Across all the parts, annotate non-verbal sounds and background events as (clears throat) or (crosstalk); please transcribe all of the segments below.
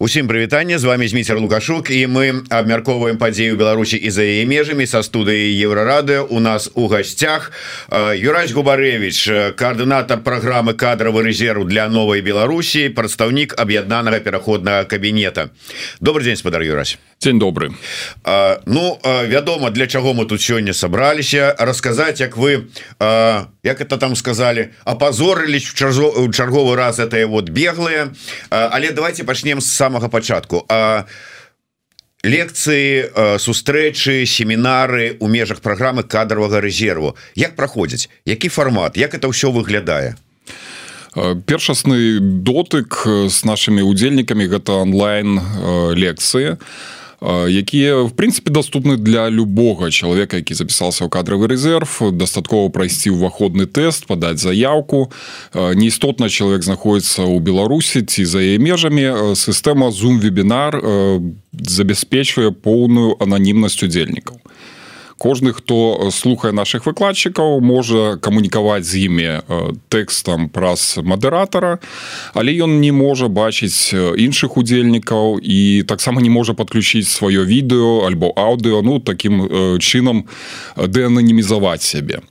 Усім прывітанне з вами Зміцер Лукашук і мы абмяркоўваем падзею Беларусі і за яе межамі са студыі еўрарады у нас у гасцях Юрась Губаревич коаардынатор праграмы кадравы рэзерву для новой Беларусі прадстаўнік аб'яднанага пераходнага кабінета. Добрый день спадар Юрась. Дзень добры. А, Ну вядома для чаго мы тут сёння сабраліся расказаць як вы а, як это там сказали опозорились в чарговы раз это вот беглые але давайте пачнем с самого початку. А лекцыі сустрэчы семінары у межах праграмы кадровага рэзерву. Як праходзіць? Які фармат? Як это ўсё выглядае? Першасны дотык с нашими удзельнікамі гэта онлайн лекцыі. а якія в прынцыпе доступны для любога чалавека які запісался ў кадравы рэзерв дастаткова прайсці ўваходны тэст падаць заявку. Неістотна чалавек знаходіцца ў беларусі ці за яе межамі сістэма zoom вебінар забяспечвае поўную ананімнасць удзельнікаў кожны хто слухае наших выкладчыкаў можа камунікаваць з імі тэкстам праз мадэратара але ён не можа бачыць іншых удзельнікаў і таксама не можа подключіць сваё відэо альбо аўдыо ну таким чынам дэананімізаваць сябе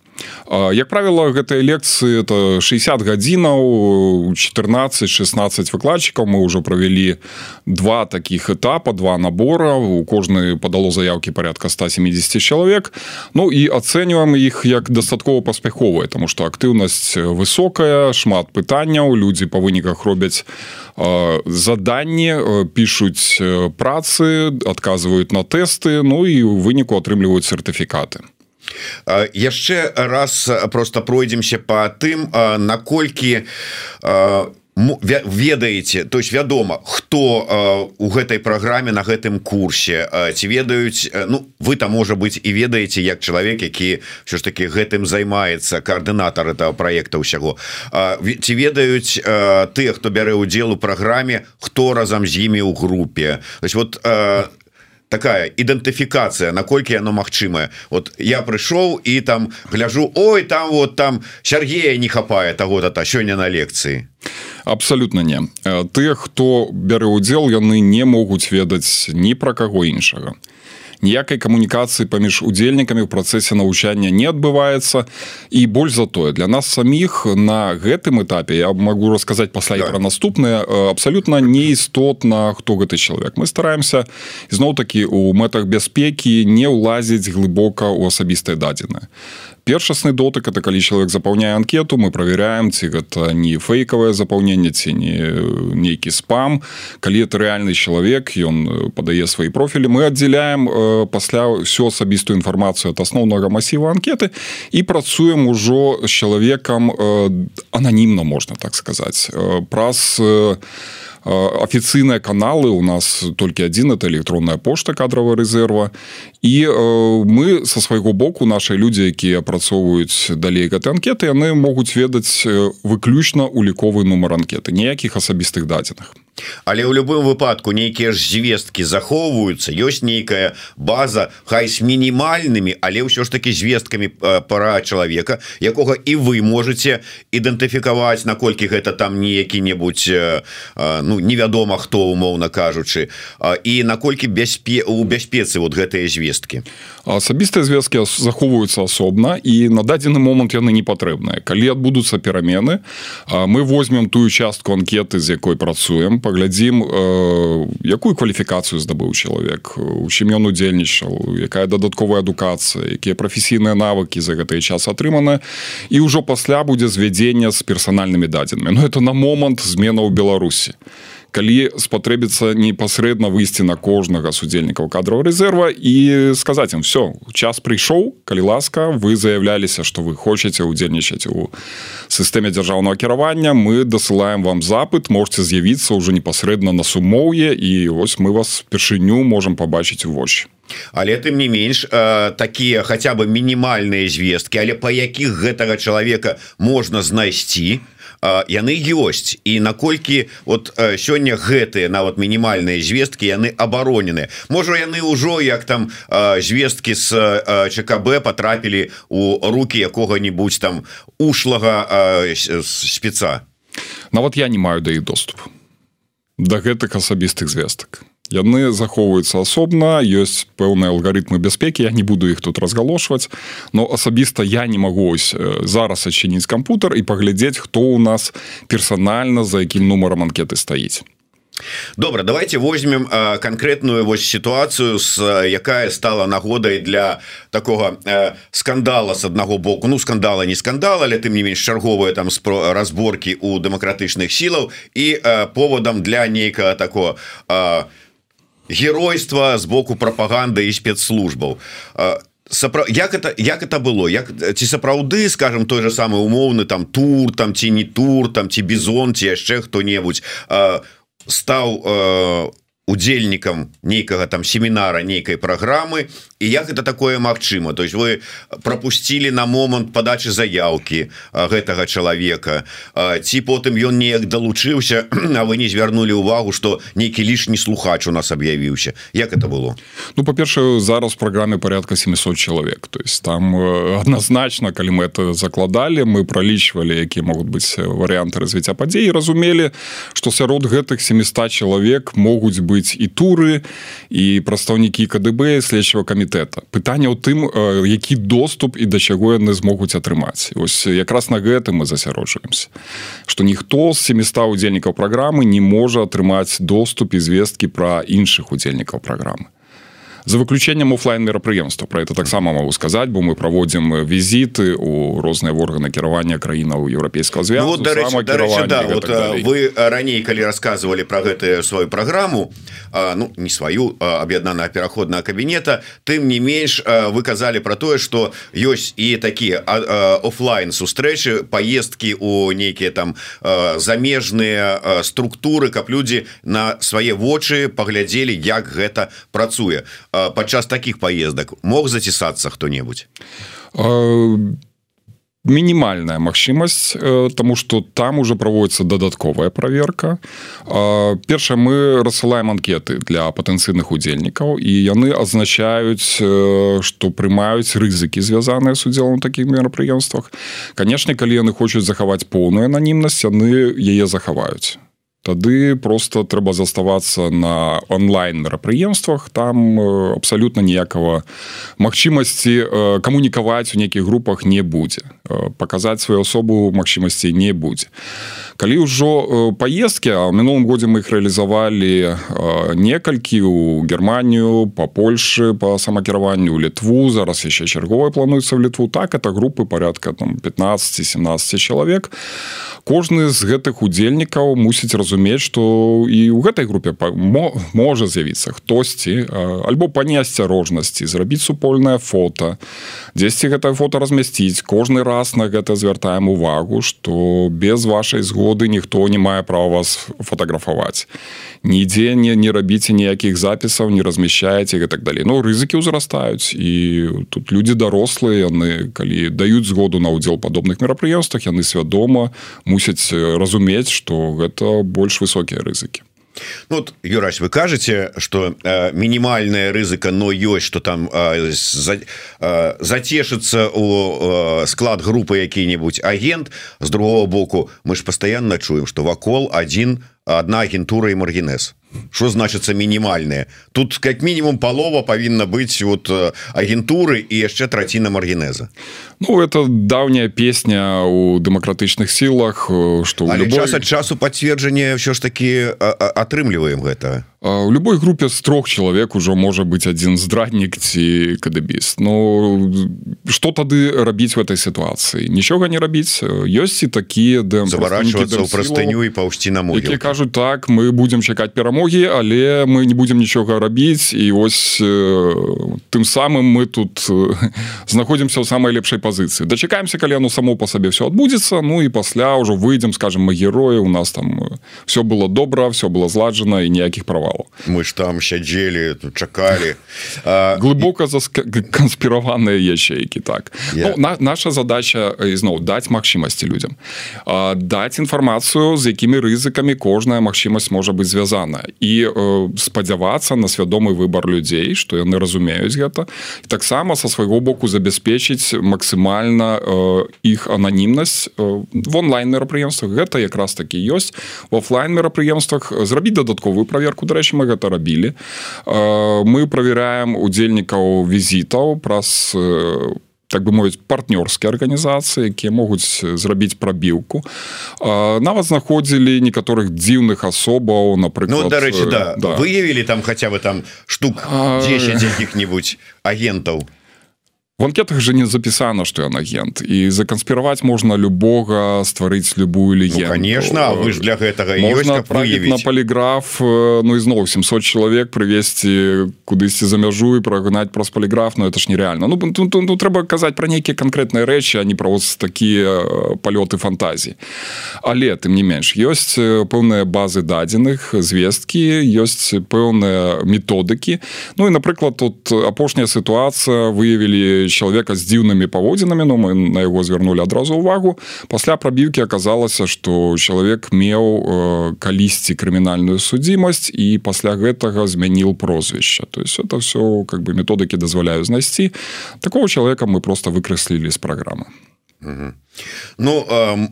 як правило гэтыя лекцыі это 60 гадзінаў 14-16 выкладчыкаў. Мы ўжо правялі два таких этапа два набора. У кожны падало заявкі порядка 170 чалавек. Ну і ацэньваем іх як дастаткова паспяховая тому что актыўнасць высокая шмат пытанняў. Людзі па выніках робяць заданні пишутць працы адказваюць на тэсты Ну і у выніку атрымліваюць сертыфікаты яшчэ раз просто пройдземся по тым наколькі ведаеце то есть вядома хто у гэтай праграме на гэтым курсе. Ці ведаюць Ну вы там можа быть і ведаеце як чалавек які все ж таки гэтым займаецца коаардынатор этого проекта ўсяго. Ці ведаюць тыя хто бярэ удзел у праграме хто разам з імі ў групе? То есть вот на такая ідэнтыфікацыя наколькі яно магчымае. Вот я прыйшоў і там гляжу Ой там вот там Сергея не хапае того-то та сёння на лекцыі абсолютно не. Тыя хто бярэ удзел яны не могуць ведаць ні пра каго іншага. Ніякай камунікацыі паміж удзельнікамі ў працэсе навучання не адбываецца. І больш за тое для нас саміх на гэтым этапе я могу расказаць пасля да. пра наступнае абсалютна неістотна хто гэты чалавек. Мы стараемся зноў такі у мэтах бяспекі не ўлазіць глыбока ў асабістыя дадзеныя першасны дотык это калі чалавек запаўняе анкету мы проверяем ці гэта не фейкавае запаўненне ці не нейкі спам. Калі это рэальны чалавек ён падае свои профілі мы аддзяляем пасля всю асабістую інфармацыю от асноўнага масіва анкеты і працуем ужо з чалавекам ананімна можна так сказаць. Праз афіцыйныя каналы у нас толькі адзін это электронная пошта кадрава рэзерва і э, мы со свайго боку наши людзі якія апрацоўваюць далей гэты анкеты яны могуць ведаць выключна уліковы нумар анкеты. Ніякіх асабістых дадзеных але ў любым выпадку нейкія ж звесткі захоўваюцца ёсць нейкая база хай с мінімальнымі але ўсё ж таки звесткамі пара чалавека якога і вы можете ідэнтыфікаваць наколькі гэта там не які-небудзь ну невядома хто умоўна кажучы. І наколькі бяспе у бяспецы вот гэтыя звесткі? Асабістыя звесткі захоўваюцца асобна і на дадзены момант яны не патрэбныя калі адбудуцца перамены мы возьмем тую частку анкеты з якой працуем паглядзім якую кваліфікацыю здабыў чалавек у чым ён удзельнічаў якая дадатковая адукацыя якія прафесійныя навыкі за гэты час атрыманы і ўжо пасля будзе звядзення з персанальнымі дадзенымі. Ну это на момант змена ў Беларусі калі спатрэбіцца непасрэдна выйсці на кожнага судзельнікаў кадраў рэзерва і сказаць ім все час прыйшоў калі ласка вы заявляліся что вы хочаце удзельнічаць у сістэме дзяржаўнага кіравання мы дасылаем вам запыт можете з'явіцца ўжо непасрэдна на сумоўе і вось мы вас першыню можемм побачыць у вось але тым не менш э, такія хаця бы мінімальныя звесткі але па якіх гэтага чалавека можна знайсці то яны ёсць. І наколькі вот сёння гэтыя нават мінімальныя звесткі яны абаронены. Можа яны ўжо як там звесткі з ЧКБ потрапілі у руки якога-нибудь там ушлага спеца. Нават я не маю да іх доступ да гэтых асабістых звестак яны захоўваюцца асобна ёсць пэўныя алгарытмы бяспекі я не буду іх тут разгалошваць но асабіста я не магу ось зараз адчыніць кампутер і паглядзець хто у нас персанальна за якім нумаром анкеты стаіць. Добра давайте возьмем конкретную вось сітуацыю с якая стала нагодай для такого скандала с аднаго боку. Ну скандала не скандала але тым не менш чарговыя там спро разборки у дэмакратычных сілаў і поводам для нейкага такого геройства з боку прапаганды і спецслужбаў. Сапра... як это як это было? Як ці сапраўды скажем той же самый умоўны там тур там ці не тур там ці бізон ці яшчэ хто-небудзь стаў у удзельнікам нейкага там семінара нейкай праграмы і як это такое Мачыма то есть вы пропусцілі на момант подачи заявки гэтага чалавека ці потым ён неяк далучыўся (clears throat) А вы не звярнули увагу что нейкі лішні слухач у нас аб'явіўся. Як это было? Ну по-першую зараз праграме порядка 700 чалавек. То есть там адназначна калі мы это закладалі мы пролічвалі якія могуць быць варианты развіцця падзеі разумелі что сярод гэтых 700 чалавек могуць быть быць і туры і прадстаўнікі КДБ следчого камітэта пытанне ў тым які доступ і да чаго яны змогуць атрымаць ось якраз на гэта мы засяроджваемся что ніхто з 700 удзельнікаў праграмы не можа атрымаць доступ і звесткі пра іншых удзельнікаў праграмы за выключением офлайн мерапрыемства. Про это таксама могу сказать бо мы проводим візіты у розныя органы кіравання краінаў еўрапейского звя ну, вот, рэчы, рэчы, да, вот, вы раней калі рассказывали про гэтую сваю программу ну не сваю аб'яднаная пераходная кабінета тым не менш вы казалі про тое что ёсць і такія офлайн сустрэчы поездки у нейкіе там замежныя структуры каб людзі на свае вочы паглядзелі як гэта працуе падчас таких поездок мог зацісацца хто-небудзь мінімальная магчымасць тому что там уже праводится дадатковая проверка. Першае мы рассылаем анкеты для патэнцыйных удзельнікаў і яны азначаюць что прымаюць рызыкі звязаныя с удзелом таких мерапрыемствах канешне калі яны хочуць захаваць поўную ананімнасць яны яе захаваюць тады просто трэба заставацца на онлайн мерапрыемствах там абсалютна ніякага магчымасці камунікаваць у нейкіх групах не будзе. Паказаць сваю асобу магчымасці не будзе калі ўжо паездкі а ў мінулым годзе мы іх рэалізавалі некалькі у германію по польльшы по самакіраванню літву зараз яшчэ чарговая плануецца в літву. Так это групы порядка там 15-17 чалавек. Кожны з гэтых удзельнікаў мусіць разумець что і ў гэтай групе можа з'явіцца хтосьці альбо па неасцярожнасці зрабіць супольнае фото дзесьці гэтае фото размясціць. Кожны раз на гэта звяртаем увагу что без вашай згоды ніхто не мае права вас фотаграфаваць нідзе не не рабіце ніякіх запісаў не размяшчаеце і так далей. Но ну, рызыкі ўзрастаюць і тут людзі дарослыя яны калі даюць згоду на ўдзел падобных мерапрыемствах яны свядома мусяць разумець что гэта больш высокія рызыкі Ну, вот, Юрась вы кажете что э, мінімальная рызыка но ёсць что там э, за, э, зацешыцца у э, склад групы які-нибудь агент. З другого боку мы ж постоянно чуем что вакол один одна агентура і маргенез что значится мінімальные тут как мінімум палова павінна быць вот э, агентуры і яшчэ траціна маргенеза Ну это даўняя песня у дэмакратычных сілах что любой... час ад часу пацверджанне все ж таки атрымліваем гэта у любой групе з трох чалавек ужо можа быць адзін здраднік ці кадыбіст Ну что тады рабіць в этой сітуацыі нічога не рабіць ёсць і такія дэм заворачвацца ў прастыню і паўсці на могілку кажуць так мы будем чакаць перамогі але мы не будем нічога рабіць і ось тым самым мы тут (laughs) знаходзімся ў самай лепшай пазіцыі дачакаемся калі оно само по сабе все адбудзецца Ну і пасля ўжо выйдзем скажем мы героі у нас там все было добра все было зладжана і ніякіх права канспіравала мы ж там сядзелі чакалі глыбока за канспіраваныя ячейкі так. Yeah. ну, на, наша задача ізноў даць магчымасці людям. Даць інфармацыю з якімі рызыкамі кожная магчымасць можа быць звязана і спадзявацца на свядомы выбор людзей што яны разумеюць гэта таксама са свайго боку забяспечыць максімальна іх ананімнасць в онлайн мерапрыемствах. Гэта якраз такі ёсць. В офлайн мерапрыемствах зрабіць дадатковую праверку. Дарэчы мы гэта рабілі. Мы правяраем удзельнікаў візітаў праз так бы мовіць партнёрскія арганізацыі якія могуць зрабіць прабіўку. Нават знаходзілі некаторых дзіўных асобаў напрыклад ну, дарэчы да, да. выявілі там хаця бы там штук 10 якіх-нибудь агентаў в анкетах же не запісана что ён агент і заканспіраваць можна любога стварыць любую легенду. ну, конечно вы ж для гэтага можна на полиграф Ну ізноў 700 чалавек прывесці кудысьці за мяжу і прагнаць праз полиграф но это ж нереально. Ну, ну, ну, ну трэба казаць про нейкія конкретныя рэчы а не про такія палёты фантазій але тым не менш ёсць пэўныя базы дадзеных звесткі ёсць пэўныя методыкі Ну і напрыклад тут апошняя сітуацыя выявілі чалавека з дзіўнымі паводзінамі но мы на яго звярнулі адразу увагу. Пасля прабіўкі аказалася што чалавек меў э, калісьці крымінальную судзімасць і пасля гэтага змяніў прозвішча то есть это все как бы методыкі дазваляю знайсці такого чалавека мы просто выкрэслілі з праграмы Ну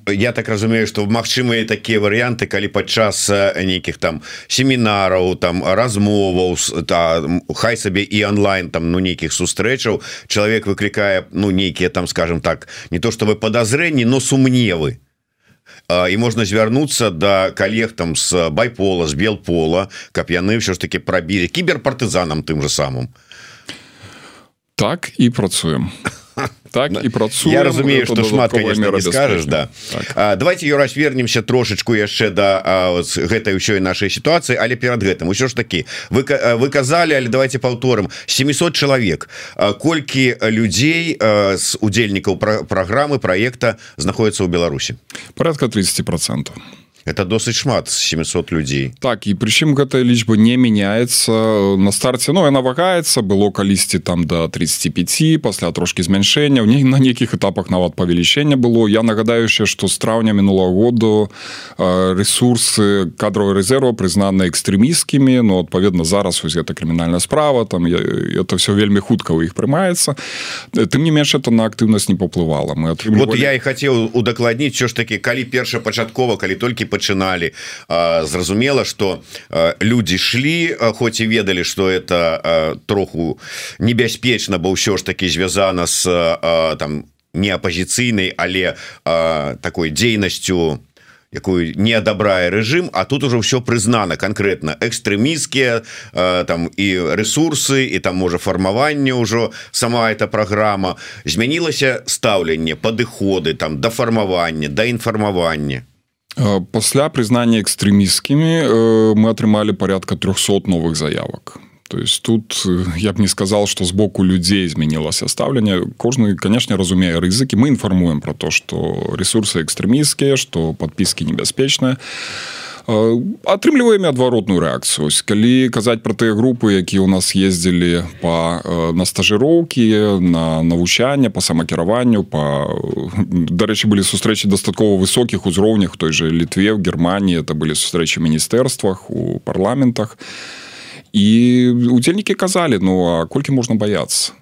я так разумею что магчымыя такія варианты калі падчас нейкіх там семінараў там размоваў та хай сабе і онлайн там ну нейкіх сустрэчаў чалавек выклікае ну нейкія там скажем так не то что вы подазрэнні но сумневы. І можна звярнуцца да калег там с байпола з белпола каб яны все ж таки прабілі кіберпартызанам тым же самым. Так і працуем. а (laughs) так і працу Я разумею что шмат скажешь да. Так. а, давайте юрась вернемся трошечку яшчэ да, гэтай ўсёй нашай сітуацыі але перад гэтым. Усё ж таки вы вы казалі але давайте паўторым. 700 чалавек. Колькі людзей з удзельнікаў пра праграмы проекта знаходіцца ў Беларусі? Порядка 30 процентов это досыць шмат 700 людзей. Так і прычым гэтая лічба не мяняецца. На старце Ну яна вагаецца было калісьці там до 35 пасля трошки змяншэння не на нейкіх этапах нават павелічэння было. Я нагадающе что з траўня мінулого году ресурсы кадрового резерва прызнаны экстрэміскімі но адпаведна зараз вось гэта крымінальная справа там я, это все вельмі хутка у іх прымаецца. Тым не менш это на актыўнасць не паплывала. Мы атрымлівали... вот я і хацеў удакладніць що ж таки калі першапачаткова калі толькі по пачыналі зразумела что люди шлі хоць і ведалі что это троху небяспечна бо ўсё ж таки звязана с там не апозіцыйнай але такой дзейнасцю якую не адабрае рэжым А тут уже ўсё прызнана конкретно экстрэміскія там і ресурсы і там можа фармаванне ўжо сама эта программа змянілася стаўленне падыходы там да фармавання да інфармавання пасля прызнання экстрэміскімі мы атрымалі порядка 300 новых заявак то есть тут я б не сказал что з боку людзей змянілася стаўленне кожны канешне разумее рызыкі мы інфармуем про то что ресурсы экстрэміскія что подпіски небяспечныя а атрымліваем адваротную рэакцыю калі казаць про тыя групы якія у нас ездзілі по на стажыроўкі на навучанне по самакіраванню по дарэчы былі сустрэчы дастаткова высокіх узроўнях той же літве в германії. Это былі сустрэчы міністэрствах у парламентах. І удзельнікі казалі ну а колькі можна баяцца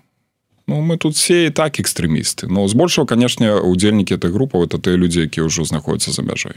Ну, мы тут все і так экстрэмісты но збольшого канешне удзельнікі этой групы это тыя людзі якія ўжо знаходзяцца за мяжой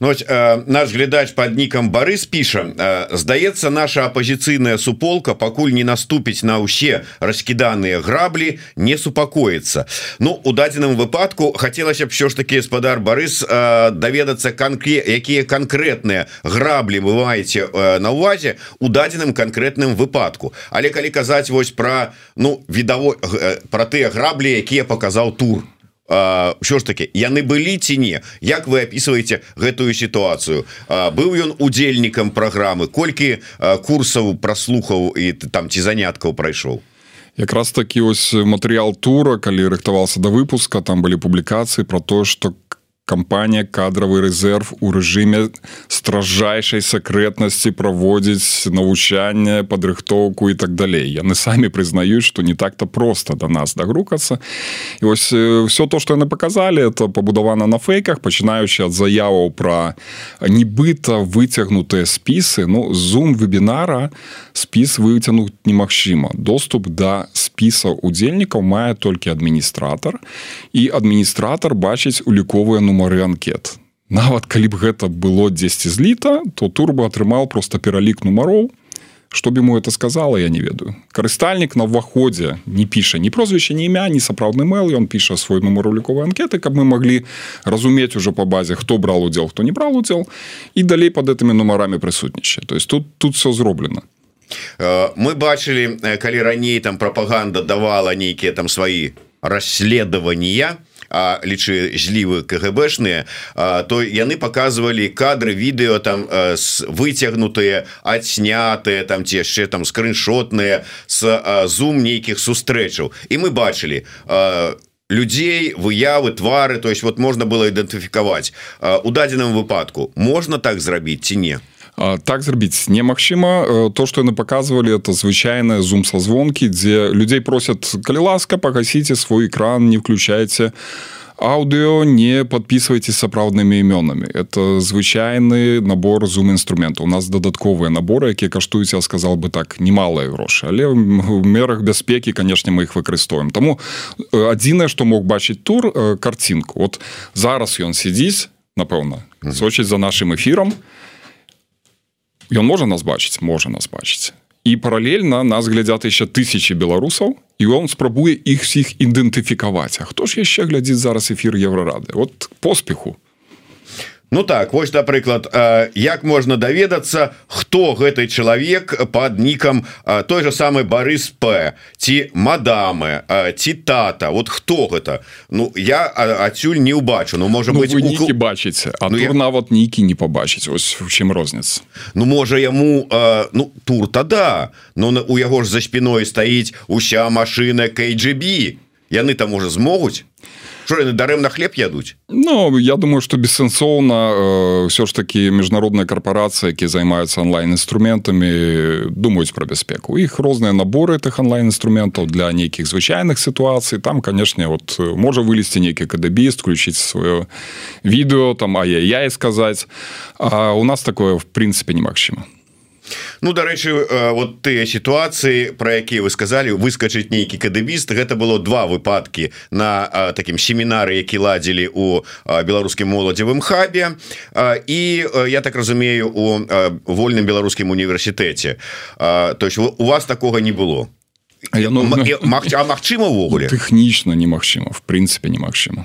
Ну, ось, э, наш глядач под нікам Барыс піша э, здаецца наша апозіцыйная суполка пакуль не наступіць на ўсе раскіданыя граблі не супакоіцца Ну у дадзеным выпадку хацелася б що ж таки гаспадар Барыс э, даведацца канкре якія канкрэтныя граблі бываеце э, на увазе у дадзеным канкрэтным выпадку. Але калі казаць вось про ну відаво э, про тыя граблі якія паказаў тур? то що ж таки яны былі ці не? Як вы опісваеце гэтую сітуацыю? Быў ён удзельнікам праграмы? Колькі курсаў праслухаў і там ці заняткаў прайшоў? Якраз такі ось матэрыял тура калі рыхтаваўся да выпуска там былі публікацыі про то что кампанія кадравы рэзерв у рэжыме стражайшай сакрэтнасці праводзіць навучанне падрыхтоўку і так далей. Яны самі прызнаюць што не так-то просто до нас дагрукацца. І вось все то что яны показалі это пабудавана на фейках пачынаючы ад заяваў пра нібыта выцягнутыя спісы. Ну зум вебінара спіс выцягнуць немагчыма. Доступ да спіса удзельнікаў мае толькі адміністратор і адміністратор бачыць уліковыя ну нумары анкет. Нават калі б гэта было 10 зліта то турбо атрымаў просто пералік нумароў. Чтоб ему это сказала я не ведаю. Карыстальнік на ўваходзе не піша ні прозвішча ні імя не сапраўдны мэл. Ён піша свой нумар уліковай анкеты каб мы маглі разумець уже по базе хто брал удзел хто не брал удзел. І далей под этими нумарамі прысутнічае. То есть тут тут все зроблена. Э, мы бачылі э, калі раней там прапаганда давала нейкія там свои расследавания то лічы злівы кгбшныя. То яны показывалі кадры відэо там выцягнутыя адснятыя там ці яшчэ там скриншотныя с зум нейкіх сустрэчаў. І мы бачылі людзей выявы твары то есть вот можна было ідэнтыфікаваць. У дадзеным выпадку можна так зрабіць ці не так зрабіць немагчыма. То что яны показывалі это звычайная зум са звонкі дзе людзей просят калі ласка погасіце свой экран не включайте аўдыо не подписывайте сапраўднымі імёнамі это звычайны набор зум інструмента у нас дадатковыя наборы якія каштуюць я сказал бы так немалыя грошы. Але в мерах бяспекі канешне мы их выкарыстоўваем. Тому адзінае что мог бачыць тур карцінку вот зараз ён сядзіць напэўна сочыць за нашим эфиром і ён можа нас бачыць? Можа нас бачыць. І паралельна нас глядзяць яшчэ тысячи беларусаў і он спрабуе іх всіх ідэнтыфікаваць. А хто ж яшчэ глядзіць зараз эфир еврорады вот поспеху Ну так вось напрыклад як можна даведацца хто гэты чалавек под нікам той же самый Барыс П ці мадамы ці тата? Вот хто гэта? Ну я адсюль не ўбачу. Ну можа ну, быть у... бачыць А ну, я... нават нейкі не побачыць. Ось в чым розніц Ну можа яму ну тур тада но у яго ж за спиной стаіць уся машина KGB яны там уже змогуць дарэмна хлеб ядуць Ну я думаю что бессэнсоўна э, ж таки міжнародная карпорацыя які займаюцца онлайн-інструментамі думаюць про бяспеку іх розныя наборы этих онлайн-інструментаў для нейкіх звычайных сітуацый там канешне вот можа вылезці нейкі кадабіст включить сваё відэо там а я я і сказаць а у нас такое в прынцыпе немагчыма Ну дарэчы вот тыя сітуацыі про якія вы сказали выскочыць нейкі кадыбіст гэта было два выпадки на такім семінары які ладзілі у беларускім моладзевым хабе і я так разумею у вольным беларускім універсітэце. То есть у вас такого не было? Я, ну, Магчыма увогуле тэхнічна немагчыма в прынцыпе немагчыма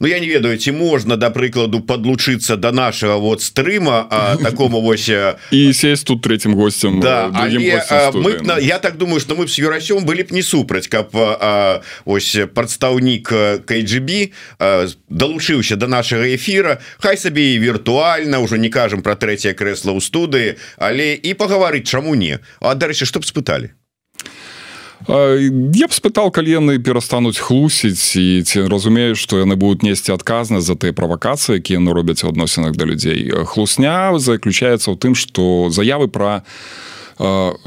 Ну я не ведаю ці можна да прыкладу подлучыцца до нашего вот стрыма а (laughs) такому вось і сесть тут третьим гостем да, але, мы на, я так думаю что мы с юрасём былі б не супраць каб а, ось прадстаўнік KGB далучыўся до нашего эфира Хай сабе і віртуальна ўжо не кажам про трэцяе крэсла ў студыі але і пагаварыць чаму не. А дарэчы чтоб спыталі Я б спытал калі яны перастануць хлусіць і ці разумею што яны будуць несці адказнасць за тыя правакацыі якія яны робяць у адносінах да людзей. Хлусня заключаецца ў тым што заявы пра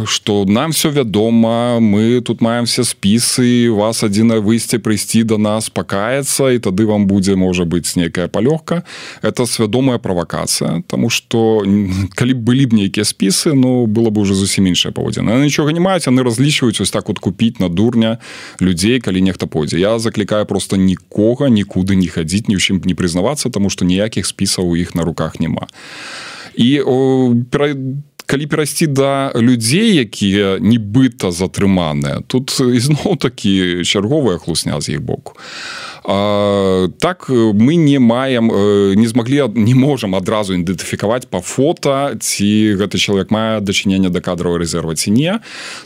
что нам все вядома мы тут маем все спісы вас адзінае выйсце прыйсці до нас пакаецца і тады вам будзе можа быць нейкая палёгка это свядомая правакацыя тому что (laughs) калі былі б нейкія спісы ну было бы уже зусім іншая паводзіна нічога не маюць яны разлічваюць ось так вот купіць на дурня людзей калі нехта пойдзе я заклікаю просто нікога нікуды не хадзіць ні ў чым не прызнавацца тому что ніякіх спісаў у іх на руках няма і о, пера калі перайсці да людзей якія нібыта затрыманыя тут ізноў такі чарговая хлусня з іх боку. а, так мы не маем не змаглі не можам адразу ідэнтыфікаваць по фото ці гэты чалавек мае дачынення да кадравай рэзерва ці не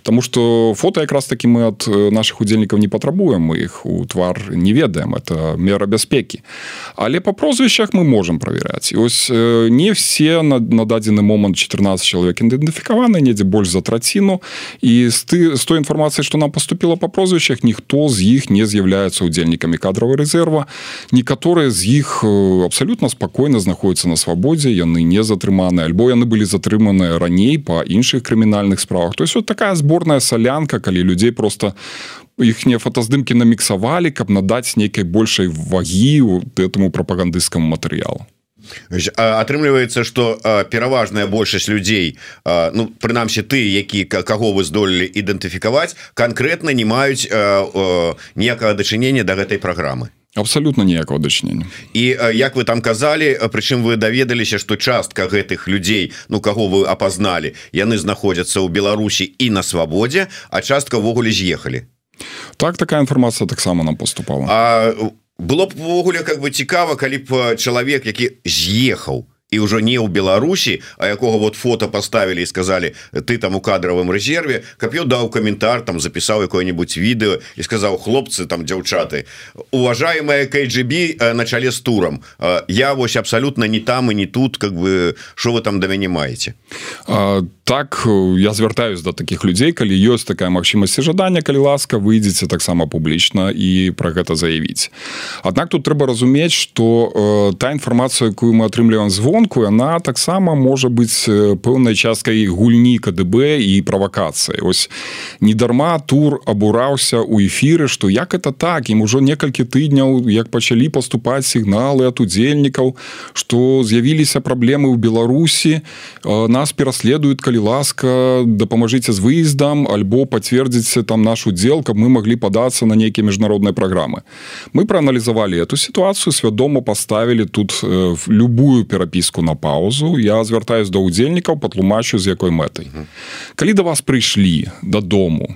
Таму что фото якраз таки мы ад наших удзельнікаў не патрабуем іх у твар не ведаем это мера бяспекі. Але по прозвішчах мы можем праверяць ось не все на, на дадзены момант 14 чалавек ідэнтыфікаваны недзе больш за траціну. І з ты з той інфармацыі што нам поступила по прозвішчах ніхто з іх не з'яўляецца удзельнікамі кадраў кадравы рэзерва некаторыя з іх абсалютна спакойна знаходзяцца на свабодзе яны не затрыманы альбо яны былі затрыманыя раней па іншых крымінальных справах. То есть вот такая зборная салянка калі людзей просто іхнія фотаздымкі наміксавалі каб надаць нейкай большай вагі этому прапагандысцкаму матэрыялу атрымліваецца что пераважная большасць людзей ну прынамсі ты які каго вы здолелі ідэнтыфікаваць конкретно не маюць ніякага дачынення до да гэтай праграмы. Абсолютно ніякого дачынення. І як вы там казалі прычым вы даведаліся что частка гэтых людзей ну каго вы апазналі яны знаходзяцца ў Беларусі і на свабодзе а частка ввогуле з'ехалі. Так такая інфармацыя таксама нам поступала. А было б увогуле как бы цікава калі б чалавек які з'ехаў і ўжо не ў Беларусі а якога вот фото поставілі і сказали ты там у кадравым рэзерве каб ён даў каментар там запісаў якое-нибудь відэо і сказаў хлопцы там дзяўчаты уважаемая KGB на чале з турам я вось абсалютна не там і не тут как бы що вы там да мяне маеце так я звяртаюсь до таких людзей калі ёсць такая магчымасць жадання калі ласка выйдзеце таксама публічна і про гэта заявіць Аднак тут трэба разумець что та інфармацыя якую мы атрымліваем звон звонку яна таксама можа быць пэўнай часткай гульні КДБ і правакацыі. Ось недарма тур абураўся у эфіры что як это так? Ім ужо некалькі тыдняў як пачалі паступаць сігналы от удзельнікаў что з'явіліся праблемы ў Беларусі нас пераследуюць калі ласка дапамажыце з выездам альбо пацвердзіце там наш удзел каб мы маглі падацца на нейкія міжнародныя праграмы мы прааналізавалі эту сітуацыю свядома паставілі тут любую перапіску на паузу. Я звяртаюсь да удзельнікаў патлумачу з якой мэтай калі да вас прыйшлі дадому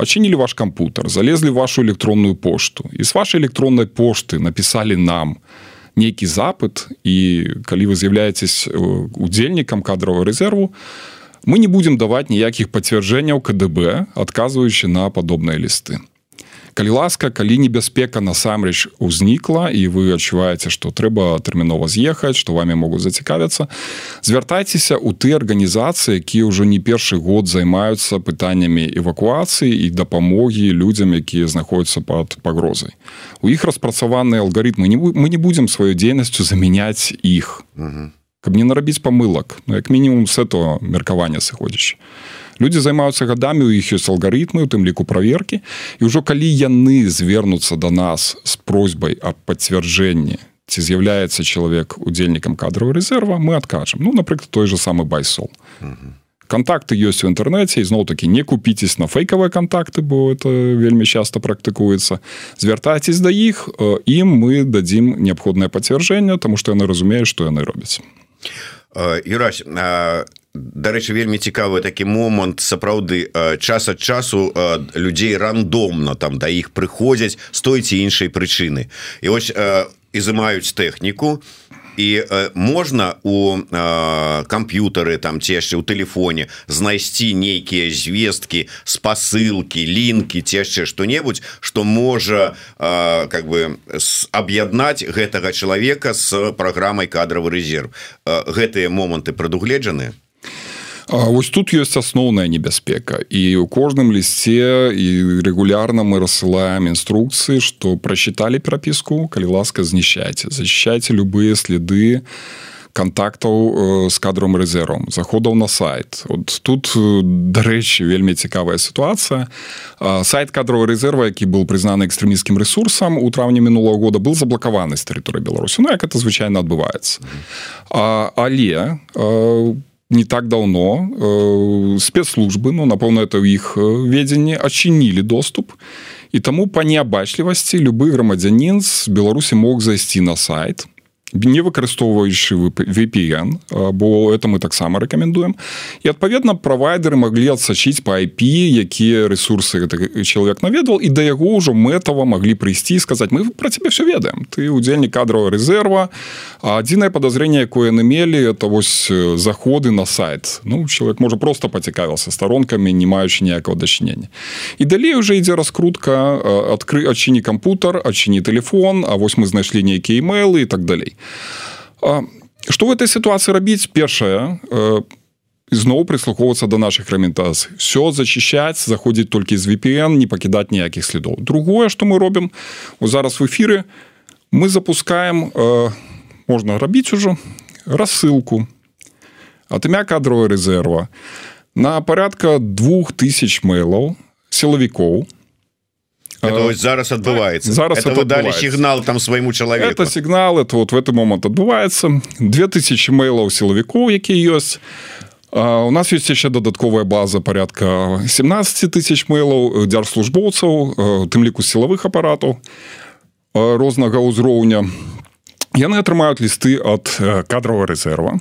адчынілі ваш кампутар залезлі вашу электронную пошту і з вашай электроннай пошты напісалі нам нейкі запыт і калі вы з'яўляецесь удзельнікам кадрового рэзерву мы не будемм даваць ніякіх пацвярджэнняў КДБ адказваючы на падобныя лісты. Калі ласка калі небяспека насамрэч узнікла і вы адчуваеце што трэба тэрмінова з'ехаць што вами могуць зацікавіцца звяртайцеся у ты арганізацыі якія ўжо не першы год займаюцца пытаннямі эвакуацыі і дапамогі людзям якія знаходзяцца под пагрозай. У іх распрацаваныя алгарытмы. Не мы не будзем сваёй дзейнасцю замяняць іх каб не нарабіць памылак ну, як мінімум с этого меркавання сыходзячы люди займаюцца гадамі у іх ёсць алгарытмы у тым ліку праверкі. І ўжо калі яны звернуцца до нас з просьбай аб пацвярджэнні ці з'яўляецца чалавек удзельнікам кадравого рэзерва мы адкажам. Ну напрыклад той же самы байсол. Контакты ёсць у інтэрнэце ізноў такі не купіцесь на фейкавыя контакты бо это вельмі часто практыкуецца. Звяртайцесь да іх ім мы дадзім неабходнае пацвярджэнне тому что яны разумеюць што яны робяць Юрась дарэчы вельмі цікавы такі момант сапраўды час ад часу людзей рандомна там да іх прыходзяць з той ці іншай прычыны. І вось ізымаюць тэхніку і э, можна у э, камп'ютары там ці яшчэ ў тэлефоне знайсці нейкія звесткі спасылкі лінкі ці яшчэ што-небудзь што можа э, как бы аб'яднаць гэтага чалавека з праграмай кадравы рэзерв э, гэтыя моманты прадугледжаныя Вось тут ёсць асноўная небяспека і у кожным лісце і рэгулярна мы рассылаем інструкцыі што прачыталі перапіску калі ласка знішчайце защищайте любыя следы контактаў з кадровым рэзервам заходаў на сайт. Вот тут дарэчы вельмі цікавая сітуацыя сайт кадрового рэзерва які был прызнаны экстрэміскім ресурсам у траўні мінулого года был заблакаваны з тэрыторыі беларусі Ну як это звычайна адбываецца а, але у не так давно э, спецслужбы ну напэўна это ў іх ведзенні адчынілі доступ. І таму па неабачлівасці любы грамадзянін з беларусі мог зайсці на сайт не выкарыстоўваючы VPN бо это мы таксама рэкамендуем і адпаведна правайдеры маглі адсачыць по IP якія ресурсы чалавек наведал і да яго ўжо мэтава маглі прыйсці сказаць мы про тебе все ведаем. Ты удзельнік кадрового рэзерва адзінае подозрение якое яны мелі это вось заходы на сайт ну чалавек можа просто пацікавіился сторонкамі не маючы ніякого дачынення і далей уже ідзе раскрутка адкры адчыні кампутар адчыні телефон А вось мы знайшлі нейкія имейлы і так далей что в этой ситуации рабіць? Першае зноў прислухоўвацца до наших раментацый. Все зачищать заходзіць толькі з VPN не пакідаць ніякіх следов другое что мы робім у зараз в эфиры мы запускаем э, можна рабіць ужо рассылку от імя кадрового резерва на порядка двух тысяч мейлаў это зараз адбываецца зараз это вы далі сігнал там свайму чалавеку это сігнал это вот в этот момент адбываецца 2000 мейлаў силовикоў які ёсць у нас есть яшчэ дадатковая база порядка 17 тысяч мейлаў дзяржслужбоўцаў тым ліку сілавых апаратаў рознага ўзроўня яны атрымаюць лісты ад кадрового резерва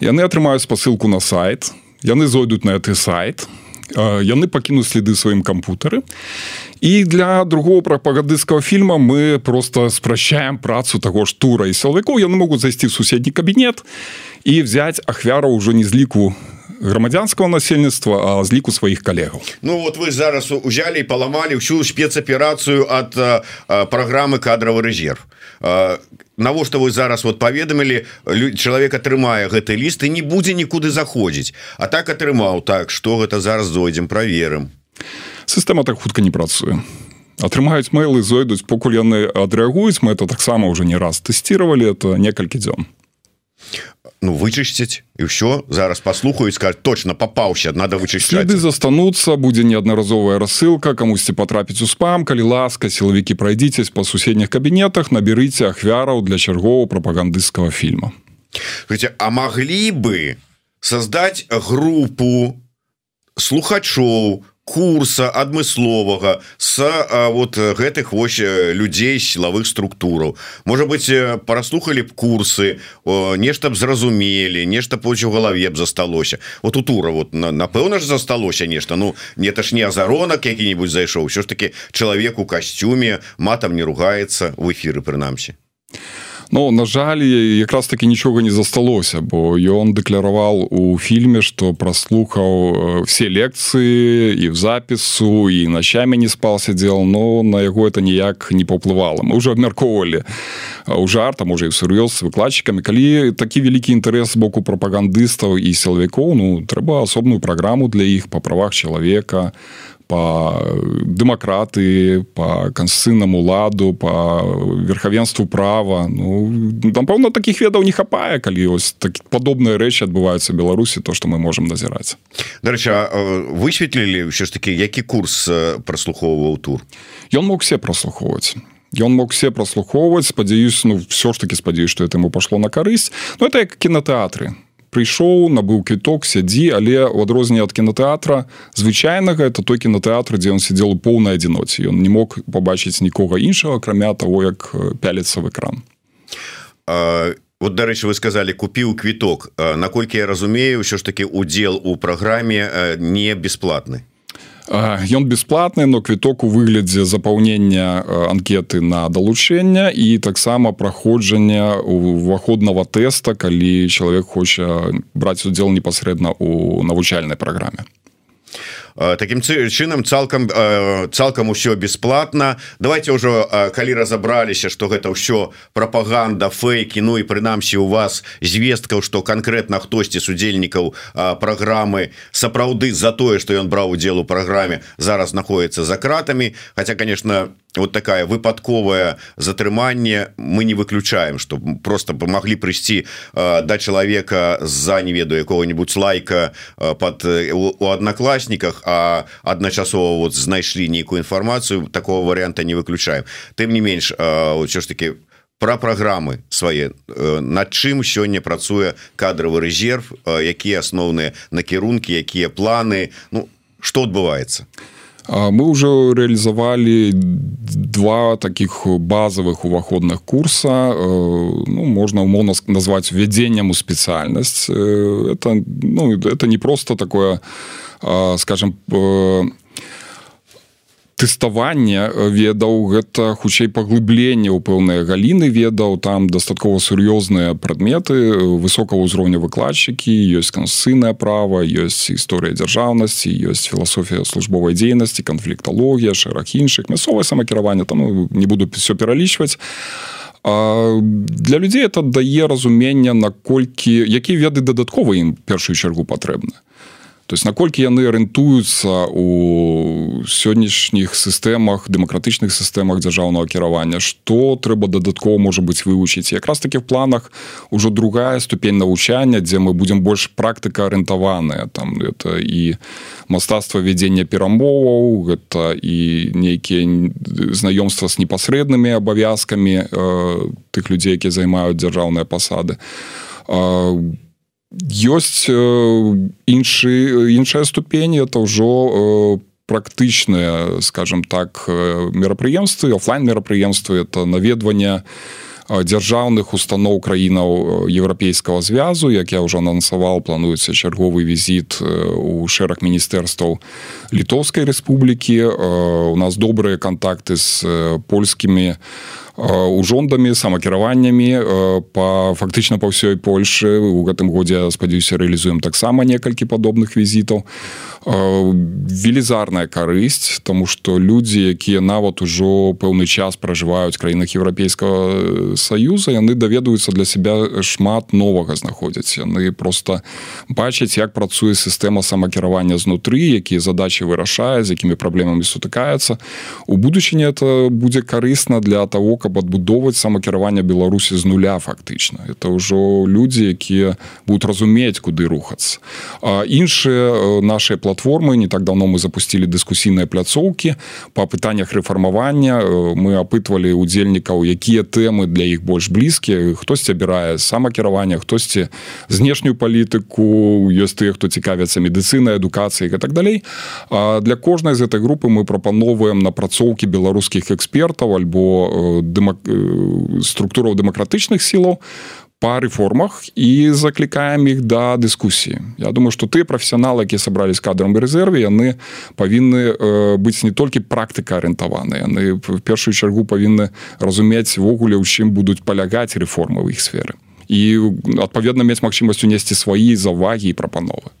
яны атрымаюць спасылку на сайт. Яны зойдуць на гэты сайт яны пакінуць следы сваім кампутары і для другого прапагандысцкага фільма мы просто спрашчаем працу таго ж тура і сілавікоў яны могуць зайсці ў суседні кабінет і взять ахвяру ўжо не з ліку грамадзянского насельніцтва з ліку сваіх калегаў Ну вот вы зараз узялі і паламалі ўсю спецаперацыю ад праграмы кадровый резерв навошта вы зараз вот паведамілі чалавек атрымае гэты ліст і не будзе нікуды заходзіць. А так атрымаў так что гэта зараз зойдзем праверым. Сістэма так хутка не працуе. Атрымаюць мэйлы зойдуць покуль яны адрэагуюць мы это таксама уже не раз тэсціравалі это некалькі дзён ну вычысціць і ўсё зараз паслухаюць скажуть точно попаўся надо вычысціць следы застануцца будзе неаднаразовая рассылка камусьці потрапіць у спам калі ласка сілавікі прайдзіцесь по суседніх кабінетах наберыце ахвяраў для чаргоў прапагандысцкага фільма а маглі бы создать группу слухачоў курса адмысловага с а, вот гэтых вось людзей сілавых структураў. Можа быть параслухали б курсы нешта б зразумелі нешта поч у галаве б засталося. Вот у тура вот напэўна ж засталося нешта. Ну не это ж не азаронак які-нибудь зайшоў. Все ж таки чалавек у касцюме матам не ругаецца в эфиры прынамсі Ну на жаль якраз таки нічога не засталося бо ён дэкляраваў у фільме что праслухаў все лекцыі і в запісу і начамі не спал сядзел но на яго это ніяк не паўплывала мы уже абмяркоўвалі у жарта можа і сур'ёз з выкладчыкамі калі такі вялікі інтарэс боку прапагандыстаў і сілавікоў ну трэба асобную праграму для іх па правах чалавека по дэмакраты по канстытуцыйнаму ладу по верхавенству права. Ну напэўна таких ведаў не хапае калі ось так падобныя рэчы адбываюцца беларусі то что мы можем назіраць. Дарэча высветлілі ўсё ж таки які курс праслухоўваў тур? Ён мог все праслухоўваць. Ён мог все праслухоўваць спадзяюсь ну все ж таки спадзяюсь что это ему пашло на карысць. Но ну, это як кінотэатры прыйшоў набыў квіток сядзі але у адрозненне ад кінотэатра звычайнага это той кінотэатр дзе ён сидзел у поўнай адзіноце. Ён не мог побачыць нікога іншага акрамя того як пяліцца в экран. А... Вот дарэчы вы сказали купіў квіток. Наколькі я разумею ўсё ж таки удзел у праграме не бесплатны Ён бесплатны но квіток у выглядзе запаўнення анкеты на далучэння і таксама праходжання уваходнага тэста калі чалавек хоча браць удзел непасрэдна у навучальнай праграме таким чынам цалкам цалкам усё бесплатно. Давайте ўжо калі разабраліся что гэта ўсё пропаганда фейки Ну і прынамсі у вас звесткаў что конкретно хтосьці з удзельнікаў программы сапраўды за тое что ён браў удзел у праграме зараз находится за кратами хотя конечно у вот такая выпадковая затрыманне мы не выключаем что просто помогли прыйсці э, до человека за не ведаю якого-нибудь лайка э, под э, у одноклассниках а адначасова вот знайшлі нейкую информацию. Такого варианта не выключаем. Тым не менш ўсё ж таки про программы свае над чым сёння працуе кадровый резерв якія асноўныя накірункі якія планы. Ну что адбываецца а мы уже реалізавалі два таких базовых уваходных курса. Ну, можно умоўно назвать введением у спецыяльнасць это ну, это не просто такое скажем тэставання ведаў гэта хутчэй паглыбленне ў пэўныя галіны ведаў там дастаткова сур'ёзныя прадметы высокого ўзроўня выкладчыкі ёсць кансыйнае права ёсць гісторыя дзяржаўнасці ёсць філасофія службовай дзейнасці канфлікталогія шэраг іншых мясцовае самакіраванне там не буду все пералічваць. А для людзей это дае разумення наколькі якія веды дадаткова ім першую чаргу патрэбна то есть наколькі яны арыентуюцца у сённяшніх сістэмах дэмакратычных сістэмах дзяржаўнага кіравання что трэба дадаткова можа быць вывучыць якраз таки в планах ужо другая ступень навучання дзе мы будемм больш практыка арыентаваная там это і мастацтва вядзення перамоваў гэта і нейкія знаёмства с непасрэднымі абавязкамі э, тых людзей якія займаюць дзяржаўныя пасады а ёсць іншы іншая ступень это ўжо практычныя скажем так мерапрыемствы офлайн мерапрыемствы это наведванне дзяржаўных устаноў краінаў еўрапейскага звязу як я ўжо анансаваў плануецца чарговы візіт у шэраг міністэрстваў літоўскай рэспублікі у нас добрыя контакты з польскімі у ужондамі самакіраваннямі па фактычна па ўсёй Польшы у гэтым годзе спадзяюся рэалізуем таксама некалькі падобных візітаў велізарная карысць тому что людзі якія нават ужо пэўны час пражываюць краінах еўрапейскага саюза яны даведаюцца для себя шмат новага знаходзяць. Яны просто бачаць як працуе сістэма самакіравання знутры якія задачи вырашае з якімі праблемамі сутыкаецца. У будучыні это будзе карысна для того каб адбудоўваць самакіраванне беларусі з нуля фактычна. Это ўжо людзі якія будуць разумець куды рухацца. Іншыя э, наши платформы. Не так давно мы запустили дыскусійныя пляцоўкі по пытаннях рэфармавання э, мы апытвалі удзельнікаў якія тэмы для іх больш блізкія хтосьці абірае самакіравання хтосьці знешнюю палітыку ёсць тыя хто цікавяцца медыцынай адукацыі так далей а для кожнай з этой групы мы прапановваем напрацоўкі беларускіх экспертаў альбо для дэмак... структураў дэмакратычных сілаў па рэформах і заклікаем іх да дыскусіі Я думаю што ты прафесіяналы якія сабрались кадрам рэзерве яны павінны э, быць не толькі практыка арыентаваны яны в першую чаргу павінны разумець ввогуле ў чым будуць палягаць рэформы ў іх сферы і адпаведна мець магчымасць унесці свае заўвагі і прапановы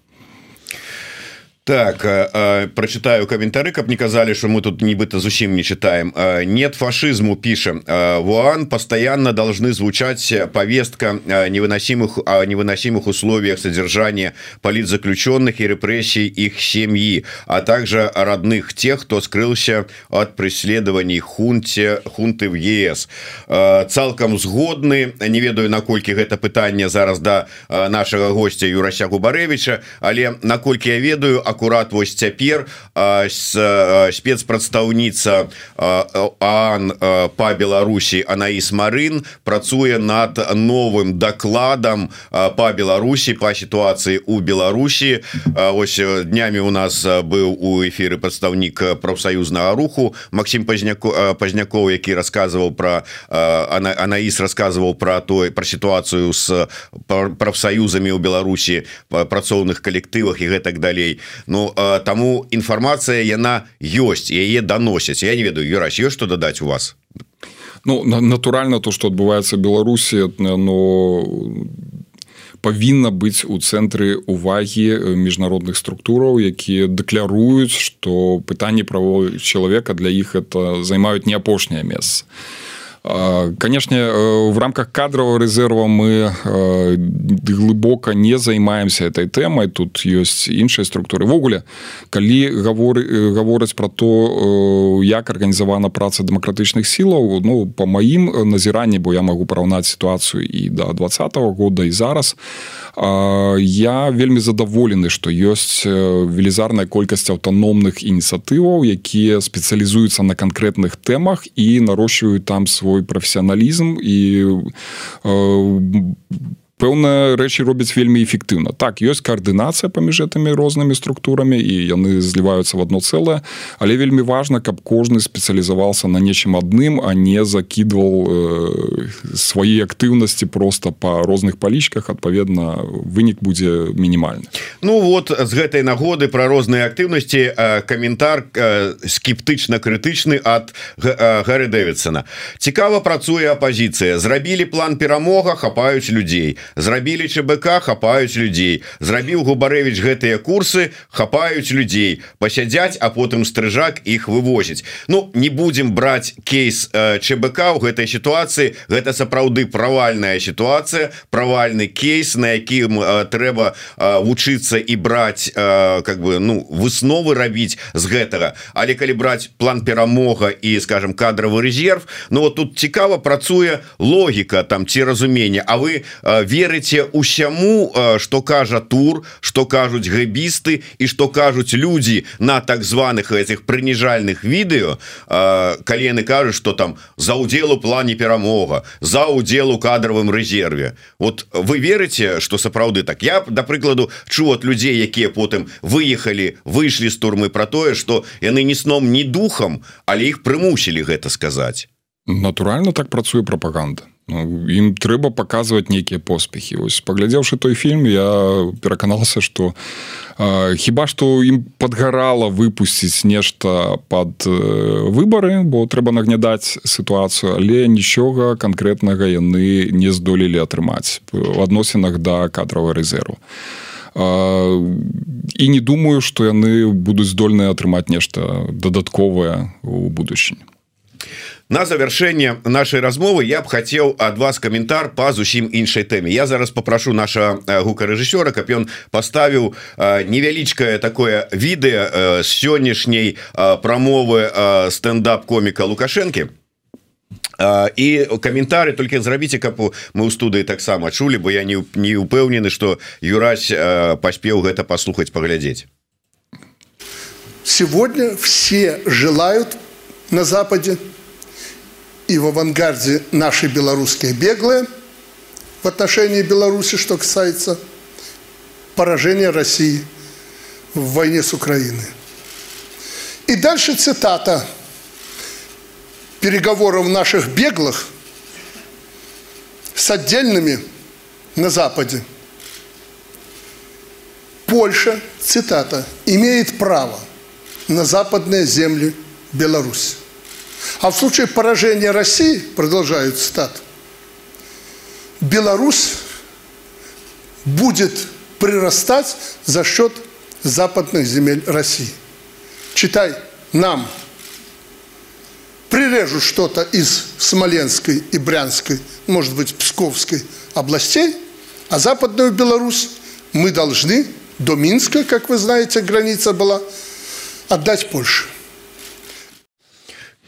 так э, э, прочитаю комментары как не казали что мы тут нібыта зусім не читаем. Э, нет фашизму пишем. Э, вуан постоянно должны звучать повестка э, невыносимых о невыносимых условиях содержания политзаключенных и репрессий их семьи а также родных тех кто скрылся от преследований хунте хунты в ЕС э, цалкам згодны не ведаю наколькі гэта пытанне зараз до да нашего гостя юрася губаревича але наколькі я ведаю а акурат вось цяпер спецпрадстаўніца Ан по Беларусі Анаіс Марын працуе над новым докладам по Беларусі по сітуацыі у Беларусі. Ось днямі у нас быў у эфиры прадстаўнік профсоюзнага руху Максим пазняко пазняков які рассказываў про Анаіс рассказываў про той про сітуацыю с профсоюзамі у Беларусі працоўных калектывах і гэтак далей Ну таму інфармацыя яна ёсць яе даносяць. Я не ведаю юрась ёсць што дадаць у вас? Ну натуральна то что адбываецца Беларусі но павінна быць у цэнтры увагі міжнародных структураў якія дэкляруюць што пытанні правоў чалавека для іх это займаюць не апошняе месца конечно э, в рамках кадрового резерва мы э, глыбока не займаемся этой темой. Тут есть іншыя структуры. Ввогуле калі гаворы э, гавораць про то як арганізавана праца дэмакратычных сілаў ну по маім назіранні бо я могу параўнаць сітуацыю і до двадцатого года і зараз я вельмі задаволены что ёсць велізарная колькасць аўтаномных ініцыятываў якія спецыялізуюцца на канкрэтных тэмах і нарощваюць там свой свой прафесіяналізм і э, пэўныя рэчы робяць вельмі эфектыўна так ёсць каардынацыя паміж гэтымі рознымі структурамі і яны зліваюцца в одно цэлае але вельмі важна каб кожны спецыялізаваўся на нечым адным а не закідвал э, свае актыўнасці просто по розных палічках адпаведна вынік будзе мінімальны. Ну вот з гэтай нагоды про розныя актыўнасці э, каментар э, скептычна крытычны ад э, Гары дэвідсона. Цікава працуе апозіцыя зрабілі план перамога хапаюць людзей зрабілі ЧБК хапаюць людзей. Зрабіў губарэвич гэтыя курсы хапаюць людзей. Пасядзяць а потым стрыжак іх вывозіць. Ну не будем браць кейс э, ЧБК у гэтай сітуацыі. Гэта сапраўды правальная сітуацыя правальны кейс на якім э, трэба э, вучыцца і браць как бы ну высновы рабіць з гэтага. Але калі браць план перамога і скажем кадровый резерв Ну вот тут цікава працуе логіка там ці разумення А вы э, верыце усяму что кажа тур что кажуць гэбісты і что кажуць люди на так званых этих прыніжальных відэо калі яны кажуць что там за удзелу плане перамога за удзелу кадровым резерве вот вы верыце что сапраўды так? Я да прыкладу чу от людзей якія потым выехалі выйшлі з турмы про тое что яны не сном ні духам але іх прымусілі гэта сказаць натуральна так працуе прапаганда. Ну, ім трэба паказваць нейкія поспехі. Ось паглядзеўшы той фільм я пераканалася что хіба что ім подгарала выпусціць нешта под выборы бо трэба нагнядаць сітуацыю але нічога конкретнага яны не здолелі атрымаць в адносінах да кадрового резерву і не думаю что яны будуць здольныя атрымаць нешта дадатковае у будучыні на завершэнне нашай размовы я б хацеў ад вас каментар па зусім іншай тэме я зараз попрошу наша гукарэжысёра каб ён паставіў невялічкае такое відэа з сённяшняй прамовы стендап коміка лукашэнкі. І каментары толькі зрабіце каб мы ў студыі таксама чулі бо я не не упэўнены что юрась паспеў гэта паслухаць паглядзець. Сегодня все желают на западе и в авангарде наши белорусские беглые в отношении Беларуси, что касается поражения России в войне с Украиной. И дальше цитата переговоров наших беглых с отдельными на Западе. Польша, цитата, имеет право на западные земли Беларуси. А в случае поражения России, продолжают цитат, Беларусь будет прирастать за счет западных земель России. Читай, нам прирежут что-то из Смоленской и Брянской, может быть, Псковской областей, а западную Беларусь мы должны до Минска, как вы знаете, граница была, отдать Польше.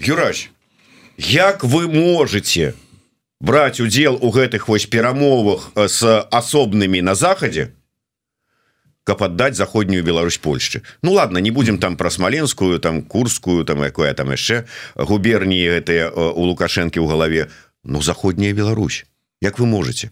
Юраш як вы можете браць удзел у гэтых вось перамовах с асобнымі на захадзе каб аддаць заходнюю Беларусь Польшчы? Ну ладно не будем там про смоленскую там курскую там якое там яшчэ губерніі гэтыя у лукашэнкі ў галаве. Ну заходняя Беларусь Як вы можете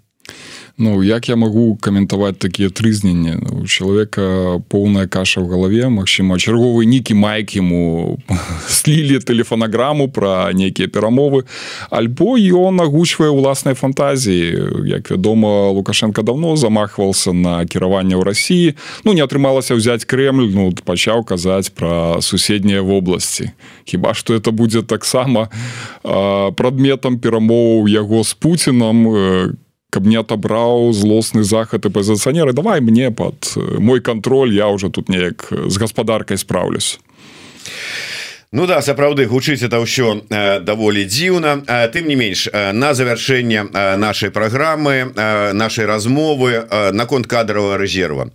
Ну як я могу каментаваць такія трызненні? У чалавека поўная каша в галаве Мачыма чарговы нікі майк ему (laughs) слілі тэлефанаграму про нейкія перамовы альбо ён агучвае уласнай фантазіі. Як вядома лукашенко давно замахвался на кіраванне ў Росіі Ну не атрымалася взять Кремль ну пачаў казаць про суседнія вобласці. Хіба что это будзе таксама прадметам перамоваў яго з Пуціном каб не отобраў злосны захад і пазіцыянеры давай мне под мой контроль я уже тут неяк з гаспадаркай справлюсь Ну да сапраўды гучыць это ўсё даволі дзіўна. Тым не менш на завяршэнне нашай праграмы нашай размовы наконт кадрового резерва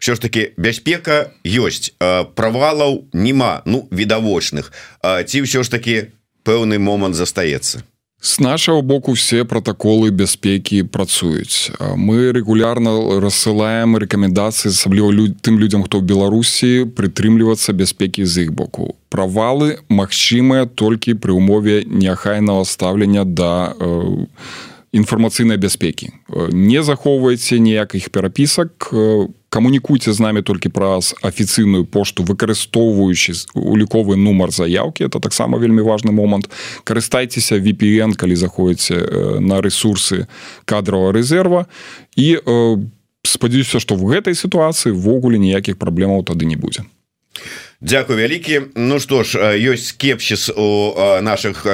все ж таки бяспека ёсць правалаў няма ну відавочных. Ці ўсё ж таки пэўны момант застаецца С нашего боку все протоколы бяспекі працуюць мы регулярно рассылаем рекомендацыі асабліва лю тым людям хто ў беларусі прытрымлівацца бяспекі з іх боку. Правалы магчымыя толькі пры умове няхайнага стаўлення да інфармацыйнай бяспекі не захоўвайце ніякіх перапісак камунікуйце з намі толькі праз афіцыйную пошту выкарыстоўваючы уліковы нумар заявкі это таксама вельмі важны момант карыстайцеся VPN калі заходзіце на ресурсы кадрового резерва. І спадзяюся што в гэтай сітуацыі ввогуле ніякіх праблемаў тады не будзе Дякую вялікі. Ну что ж ёсць скепсіс у наших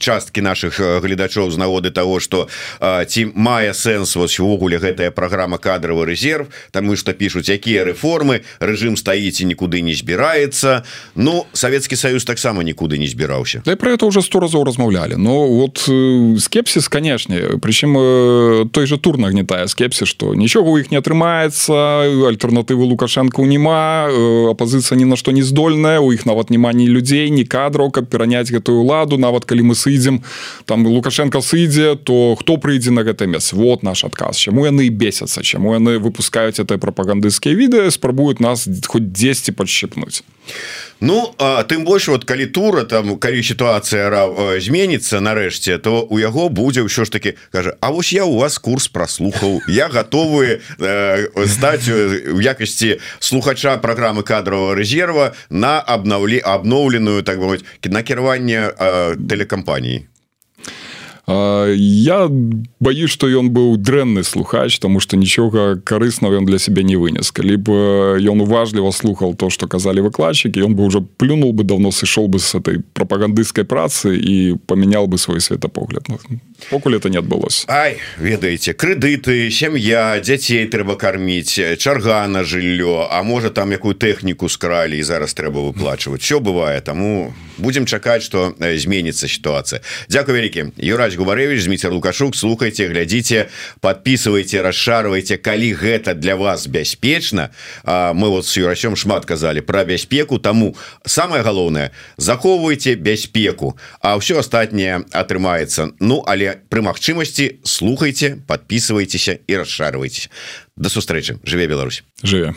часткі наших гледачоў з нагоды того что ці мае сэнс увогуле гэтая программа кадровый резерв таму что пишутць якія рэформы режим стаіць і нікуды не збіраецца. Ну Савецкі Союз таксама нікуды не збіраўся. Да про это уже сто разоў размаўлялі. Но вот скепсіс канешне прычым той же тур нагнетае скепсіс что нічога у іх не атрымаецца альтэрнатывы лукашенко нема апозіцыя ні на што не здольная у іх нават няма ні людзей ні кадраў каб пераняць гэтую ладу. Нават калі мы сыдзем там лукашенко сыдзе то хто прыйдзе на гэта месц вот наш адказ чаму яны бесяцца чаму яны выпускаюць это прапагандысцкія відэа спрабуюць нас хоць дзесьці падшчыпнуць Ну а тым больш вот калі тура там калі сітуацыя зменіцца нарэшце то у яго будзе ўсё ж таки кажа А вось я у вас курс праслухаў я готовы э, стаць у якасці слухача программы кадрового резерва на обнаўлі обноўленую так бы накіраванне э, тэлекампаніі я баюсь что ён быў дрэнны слухач тому что нічога карыснага ён для сябе не вынес. Калі б ён уважліва слухал то что казалі выкладчыкі он бы уже плюнул бы давно сышоў бы с этой прапагандысцкай працы і памянял бы свой светапогляд ну, покуль это не адбылось Ай ведаеце крэдыты сям'я дзяцей трэба карміць чарга на жыллё А можа там якую тэхніку скралі і зараз трэба выплачваць. Все бывае таму будемм чакаць что зменіцца сітуацыя. Дякую вялікі. Юрач губаревич Зміцер лукашук слухайте глядзіце подписывайте расшарвайте калі гэта для вас бяспечна. Мы вот с юрачом шмат казалі про бяспеку тому самое галоўнае захоўвайте бяспеку а ўсё астатняе атрымаецца. Ну але пры магчымасці слухайте подписывайтеся і расшарвайтесь до сустрэчы. Жыве Беларусь. Жыве